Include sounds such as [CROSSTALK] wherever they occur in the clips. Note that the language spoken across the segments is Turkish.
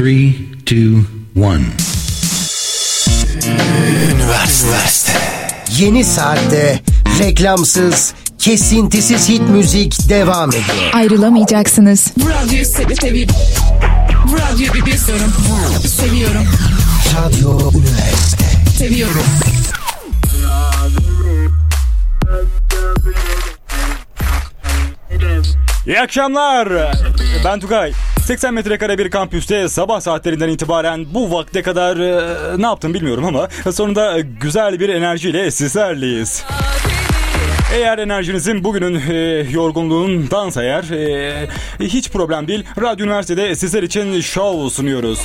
Three, two, one. Üniversite. Yeni saatte reklamsız, kesintisiz hit müzik devam ediyor. Ayrılamayacaksınız. Bu radyoyu sev seviyorum. Bu radyoyu bir seviyorum. Seviyorum. Radyo Üniversite. Seviyorum. İyi akşamlar. Ben Tugay. 80 metrekare bir kampüste sabah saatlerinden itibaren bu vakte kadar e, ne yaptım bilmiyorum ama sonunda güzel bir enerjiyle sizlerleyiz. Eğer enerjinizin bugünün e, yorgunluğundansa eğer e, hiç problem değil. Radyo Üniversitede sizler için show sunuyoruz.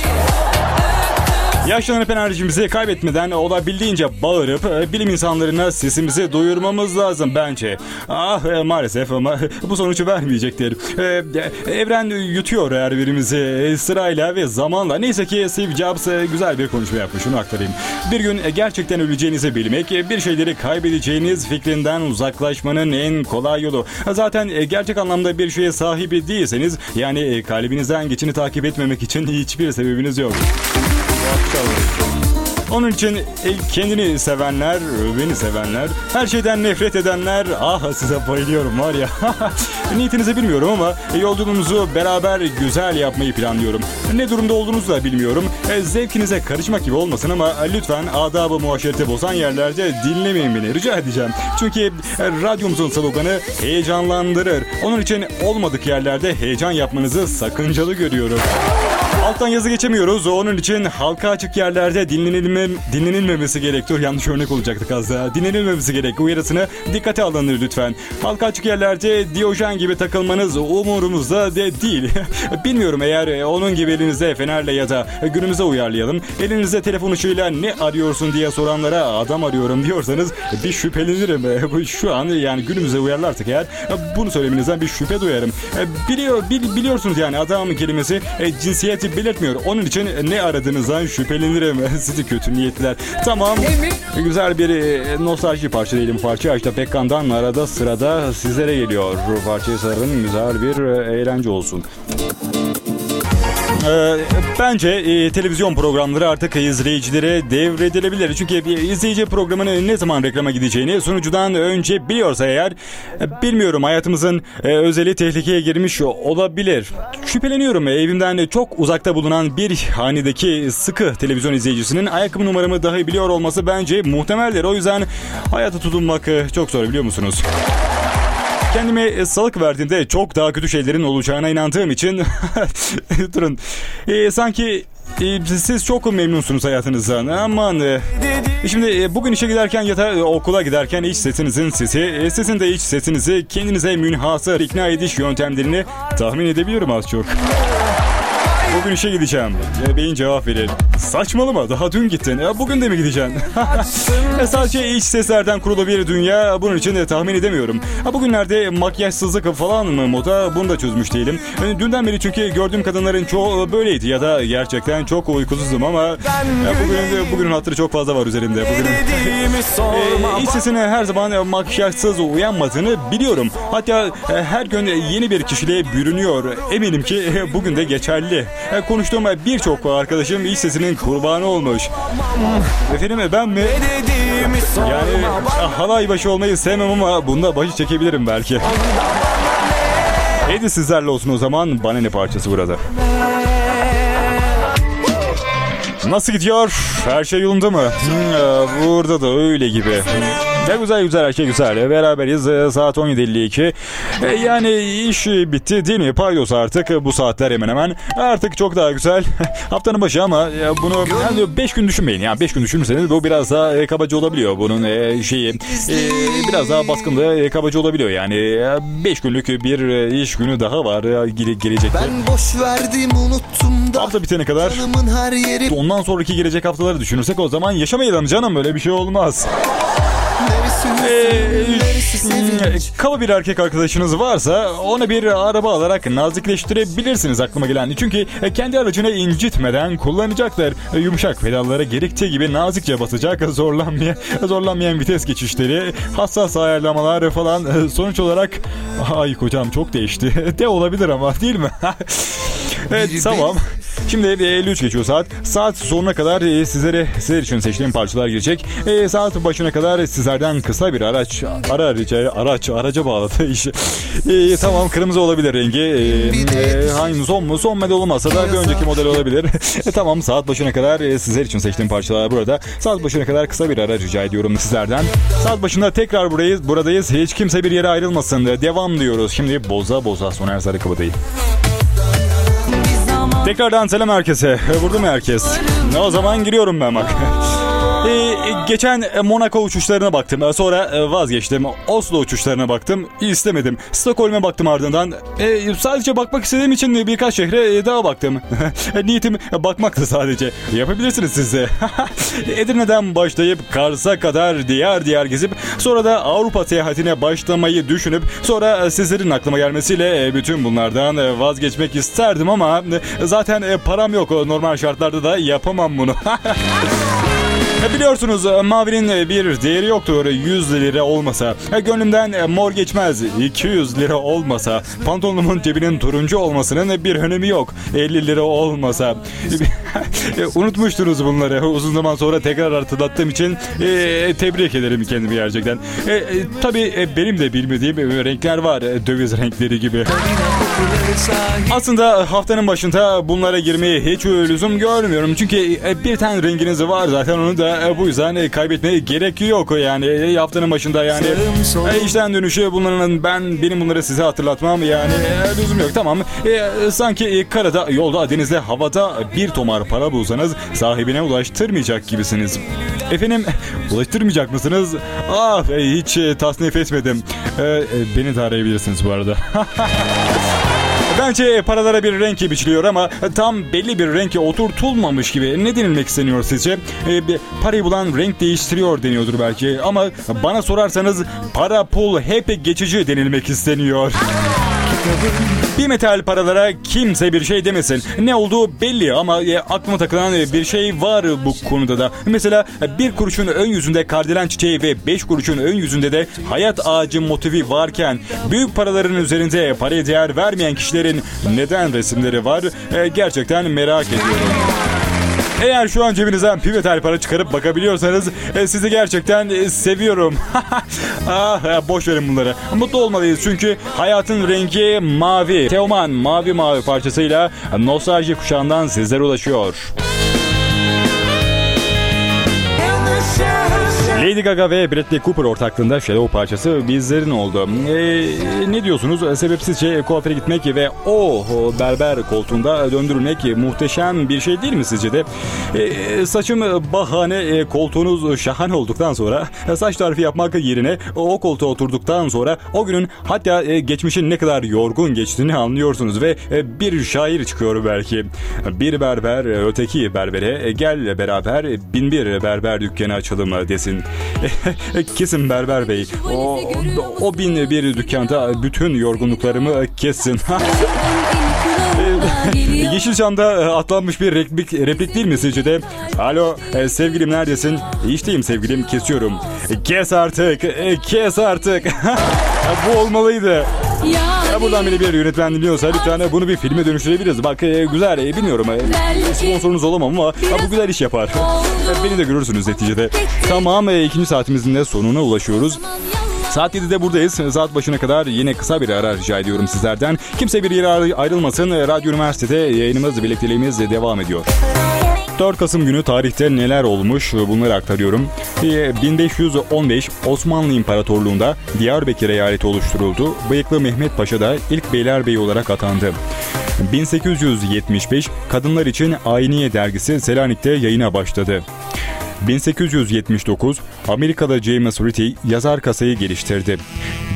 Yaşlanıp enerjimizi kaybetmeden olabildiğince bağırıp e, bilim insanlarına sesimizi duyurmamız lazım bence. Ah e, maalesef ama bu sonucu vermeyecektir. E, Evren yutuyor her birimizi sırayla ve zamanla. Neyse ki Steve Jobs güzel bir konuşma yapmış şunu aktarayım. Bir gün gerçekten öleceğinizi bilmek bir şeyleri kaybedeceğiniz fikrinden uzaklaşmanın en kolay yolu. Zaten gerçek anlamda bir şeye sahibi değilseniz yani kalbinizden geçini takip etmemek için hiçbir sebebiniz yok. Onun için kendini sevenler, beni sevenler, her şeyden nefret edenler, ah size bayılıyorum var ya. [LAUGHS] Niyetinizi bilmiyorum ama yolculuğumuzu beraber güzel yapmayı planlıyorum. Ne durumda olduğunuzu da bilmiyorum. E, Zevkinize karışmak gibi olmasın ama lütfen adabı muaşereti bozan yerlerde dinlemeyin beni rica edeceğim. Çünkü e, radyomuzun sloganı heyecanlandırır. Onun için olmadık yerlerde heyecan yapmanızı sakıncalı görüyorum. Alttan yazı geçemiyoruz. Onun için halka açık yerlerde dinlenilme, dinlenilmemesi gerek. Yanlış örnek olacaktık az daha. Dinlenilmemesi gerek. Uyarısını dikkate alınır lütfen. Halka açık yerlerde Diyojen gibi takılmanız umurumuzda de değil. [LAUGHS] Bilmiyorum eğer e, onun gibi elinizde fenerle ya da günümüze uyarlayalım. Elinizde telefon ışığıyla ne arıyorsun diye soranlara adam arıyorum diyorsanız bir şüphelenirim. E, Şu an yani günümüze uyarlarsak eğer e, bunu söylemenizden bir şüphe duyarım. Biliyor, bil- biliyorsunuz yani adam kelimesi cinsiyeti belirtmiyor. Onun için ne aradığınızdan şüphelenirim. [LAUGHS] Sizi kötü niyetliler. Tamam. Güzel bir e, nostalji parça diyelim. Parça işte Pekkan'dan arada sırada sizlere geliyor. Parçayı sarın güzel bir e, eğlence olsun. Ee, bence e, televizyon programları artık izleyicilere devredilebilir. Çünkü izleyici programının ne zaman reklama gideceğini sunucudan önce biliyorsa eğer e, bilmiyorum hayatımızın e, özeli tehlikeye girmiş olabilir. Şüpheleniyorum evimden çok uzakta bulunan bir hanedeki sıkı televizyon izleyicisinin ayakkabı numaramı dahi biliyor olması bence muhtemeldir. O yüzden hayata tutunmak e, çok zor biliyor musunuz? Kendime salık verdiğimde çok daha kötü şeylerin olacağına inandığım için [LAUGHS] durun. E, sanki siz çok memnunsunuz hayatınızdan. Aman. e, Şimdi e, bugün işe giderken ya da e, okula giderken iç sesinizin sesi, sizin de iç sesinizi kendinize münhasır ikna ediş yöntemlerini tahmin edebiliyorum az çok. Bugün işe gideceğim. Beyin cevap verir. Saçmalama daha dün gittin. E, bugün de mi gideceksin? [LAUGHS] E, Sadece iç seslerden kurulu bir dünya. Bunun için de tahmin edemiyorum. Ha, bugünlerde makyajsızlık falan mı moda bunu da çözmüş değilim. E, Dünden beri çünkü gördüğüm kadınların çoğu böyleydi ya da gerçekten çok uykusuzum ama e, bugün bugünün hatırı çok fazla var üzerimde. Bugünün [LAUGHS] e, iç sesine her zaman makyajsız uyanmadığını biliyorum. Hatta e, her gün yeni bir kişiliğe bürünüyor. Eminim ki e, bugün de geçerli. Konuştuğum birçok arkadaşım iç sesinin kurbanı olmuş. Efendim ben mi? Yani e, halay başı olmayı sevmem ama bunda başı çekebilirim belki. Hadi sizlerle olsun o zaman. Bana ne parçası burada? Nasıl gidiyor? Her şey yolunda mı? Hmm, burada da öyle gibi. Ne güzel güzel her şey güzel. Beraberiz e, saat 17.52. E, Yani iş bitti değil mi? Paydos artık e, bu saatler hemen hemen. Artık çok daha güzel. [LAUGHS] Haftanın başı ama bunu 5 gün düşünmeyin. Yani 5 gün düşünürseniz bu biraz daha kabaca olabiliyor. Bunun şeyi biraz daha baskınlığı kabaca olabiliyor. Yani 5 günlük bir iş günü daha var gele- gelecekte. Ben boş verdim unuttum da Hafta bitene kadar her yeri Ondan sonraki gelecek haftaları düşünürsek o zaman yaşamayalım canım böyle bir şey olmaz. Sevinç Kaba bir erkek arkadaşınız varsa ona bir araba alarak nazikleştirebilirsiniz aklıma gelen. Çünkü kendi aracını incitmeden kullanacaktır. Yumuşak pedallara gerektiği gibi nazikçe basacak, [LAUGHS] zorlanmayan, zorlanmayan vites geçişleri, hassas ayarlamalar falan. Sonuç olarak ay kocam çok değişti. [LAUGHS] De olabilir ama değil mi? [LAUGHS] evet tamam. Şimdi e, 53 geçiyor saat. Saat sonuna kadar e, sizlere sizler için seçtiğim parçalar gelecek. E, saat başına kadar sizlerden kısa bir araç ara rica araç araca bağladı [LAUGHS] işi. E, tamam kırmızı olabilir rengi. E, e, hangi son mu? Son model olmazsa da bir önceki model olabilir. e, tamam saat başına kadar e, sizler için seçtiğim parçalar burada. Saat başına kadar kısa bir ara rica ediyorum sizlerden. Saat başında tekrar burayız, buradayız. Hiç kimse bir yere ayrılmasın. Devam diyoruz. Şimdi boza boza Soner Sarıkabadayı. Tekrardan selam herkese. Vurdu mu herkes? Ne o zaman giriyorum ben bak. [LAUGHS] Ee, geçen Monaco uçuşlarına baktım. Ee, Sonra e, vazgeçtim. Oslo uçuşlarına baktım. İstemedim. Stockholm'e baktım ardından. Ee, sadece bakmak istediğim için birkaç şehre e, daha baktım. [LAUGHS] Niyetim bakmaktı sadece. Yapabilirsiniz siz de. [LAUGHS] Edirne'den başlayıp Kars'a kadar diğer diğer gezip sonra da Avrupa seyahatine başlamayı düşünüp sonra sizlerin aklıma gelmesiyle e, bütün bunlardan e, vazgeçmek isterdim ama e, zaten e, param yok. Normal şartlarda da yapamam bunu. [LAUGHS] E, Biliyorsunuz e, mavinin e, bir değeri yoktur 100 lira olmasa. Gönlümden mor geçmez 200 lira olmasa. Pantolonumun cebinin turuncu olmasının bir önemi yok 50 lira olmasa. [LAUGHS] Unutmuştunuz bunları uzun zaman sonra tekrar hatırlattığım için e, tebrik ederim kendimi gerçekten. E, e, tabii benim de bilmediğim renkler var döviz renkleri gibi. Aslında haftanın başında bunlara girmeyi hiç lüzum görmüyorum. Çünkü bir tane renginiz var zaten onu da e, bu yüzden e, kaybetmeye gerek yok. Yani e, haftanın başında yani e, işten dönüşü bunların ben benim bunları size hatırlatmam yani e, lüzum yok. Tamam E, sanki karada, yolda, denizde, havada bir tomar para bulsanız sahibine ulaştırmayacak gibisiniz. Efendim ulaştırmayacak mısınız? Ah hiç tasnif etmedim. E, beni de arayabilirsiniz bu arada. [LAUGHS] Bence paralara bir renk biçiliyor ama tam belli bir renke oturtulmamış gibi. Ne denilmek isteniyor sizce? Bir parayı bulan renk değiştiriyor deniyordur belki. Ama bana sorarsanız para pul hep geçici denilmek isteniyor. Bir metal paralara kimse bir şey demesin. Ne olduğu belli ama e, aklıma takılan e, bir şey var bu konuda da. Mesela e, bir kuruşun ön yüzünde kardelen çiçeği ve beş kuruşun ön yüzünde de hayat ağacı motifi varken büyük paraların üzerinde paraya değer vermeyen kişilerin neden resimleri var E, gerçekten merak ediyorum. Eğer şu an cebinizden bir metal para çıkarıp bakabiliyorsanız e, sizi gerçekten e, seviyorum. [LAUGHS] ah, boş verin bunları. Mutlu olmalıyız çünkü hayatın rengi mavi. Teoman Mavi Mavi parçasıyla nostalji kuşağından sizlere ulaşıyor. Lady Gaga ve Bradley Cooper ortaklığında Shadow parçası bizlerin oldu. Ee, ne diyorsunuz? Sebepsizce kuaföre gitmek ve o berber koltuğunda döndürülmek muhteşem bir şey değil mi sizce de? Ee, saçım bahane, e, koltuğunuz şahane olduktan sonra saç tarifi yapmak yerine o koltuğa oturduktan sonra o günün hatta e, geçmişin ne kadar yorgun geçtiğini anlıyorsunuz ve e, bir şair çıkıyor belki. Bir berber öteki berbere gel beraber bin bir berber dükkanı açalım desin. [LAUGHS] Kesin berber bey. O, o bin bir dükkanda bütün yorgunluklarımı kessin. [LAUGHS] Yeşilçam'da e, atlanmış bir replik, replik değil mi sizce de? Alo e, sevgilim neredesin? İşteyim sevgilim kesiyorum. E, Kes artık. Kes artık. [LAUGHS] Bu olmalıydı. Ya buradan beni bir yönetmen dinliyorsa lütfen bunu bir filme dönüştürebiliriz. Bak güzel bilmiyorum. Sponsorunuz olamam ama bu güzel iş yapar. Beni de görürsünüz neticede. Tamam ikinci saatimizin de sonuna ulaşıyoruz. Saat 7'de buradayız. Saat başına kadar yine kısa bir ara rica ediyorum sizlerden. Kimse bir yere ayrı- ayrılmasın. Radyo Üniversitede yayınımız, birlikteliğimiz devam ediyor. 4 Kasım günü tarihte neler olmuş bunları aktarıyorum. Ee, 1515 Osmanlı İmparatorluğu'nda Diyarbakır eyaleti oluşturuldu. Bıyıklı Mehmet Paşa da ilk beylerbeyi olarak atandı. 1875 Kadınlar için Ayniye dergisi Selanik'te yayına başladı. 1879 Amerika'da James Ritchie yazar kasayı geliştirdi.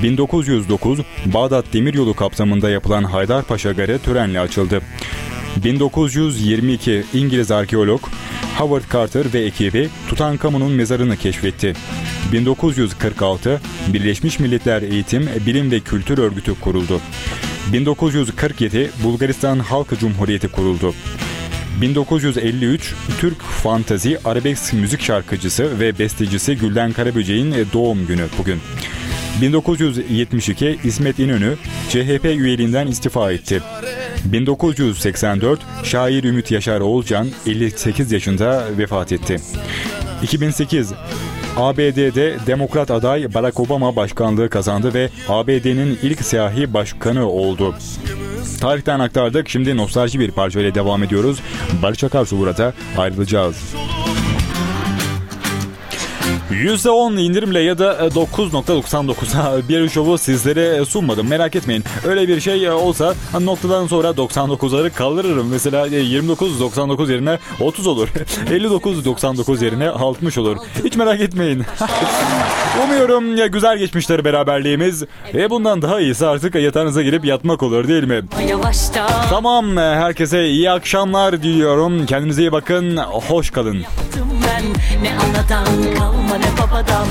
1909 Bağdat Demiryolu kapsamında yapılan Haydarpaşa Garı törenle açıldı. 1922 İngiliz arkeolog Howard Carter ve ekibi Tutankamon'un mezarını keşfetti. 1946 Birleşmiş Milletler Eğitim, Bilim ve Kültür Örgütü kuruldu. 1947 Bulgaristan Halk Cumhuriyeti kuruldu. 1953 Türk fantazi arabesk müzik şarkıcısı ve bestecisi Gülden Karaböcek'in doğum günü bugün. 1972 İsmet İnönü CHP üyeliğinden istifa etti. 1984 şair Ümit Yaşar Oğulcan 58 yaşında vefat etti. 2008 ABD'de Demokrat aday Barack Obama başkanlığı kazandı ve ABD'nin ilk siyahi başkanı oldu. Tarihten aktardık. Şimdi nostalji bir parçayla devam ediyoruz. Barış Akarsu burada ayrılacağız. %10 indirimle ya da 9.99'a [LAUGHS] bir şovu sizlere sunmadım. Merak etmeyin. Öyle bir şey olsa noktadan sonra 99'ları kaldırırım. Mesela 29.99 yerine 30 olur. [LAUGHS] 59.99 yerine 60 olur. Hiç merak etmeyin. [LAUGHS] Umuyorum ya güzel geçmiştir beraberliğimiz. Ve bundan daha iyisi artık yatağınıza girip yatmak olur değil mi? Tamam herkese iyi akşamlar diliyorum. Kendinize iyi bakın. Hoş kalın. Ne anadan kalma ne babadan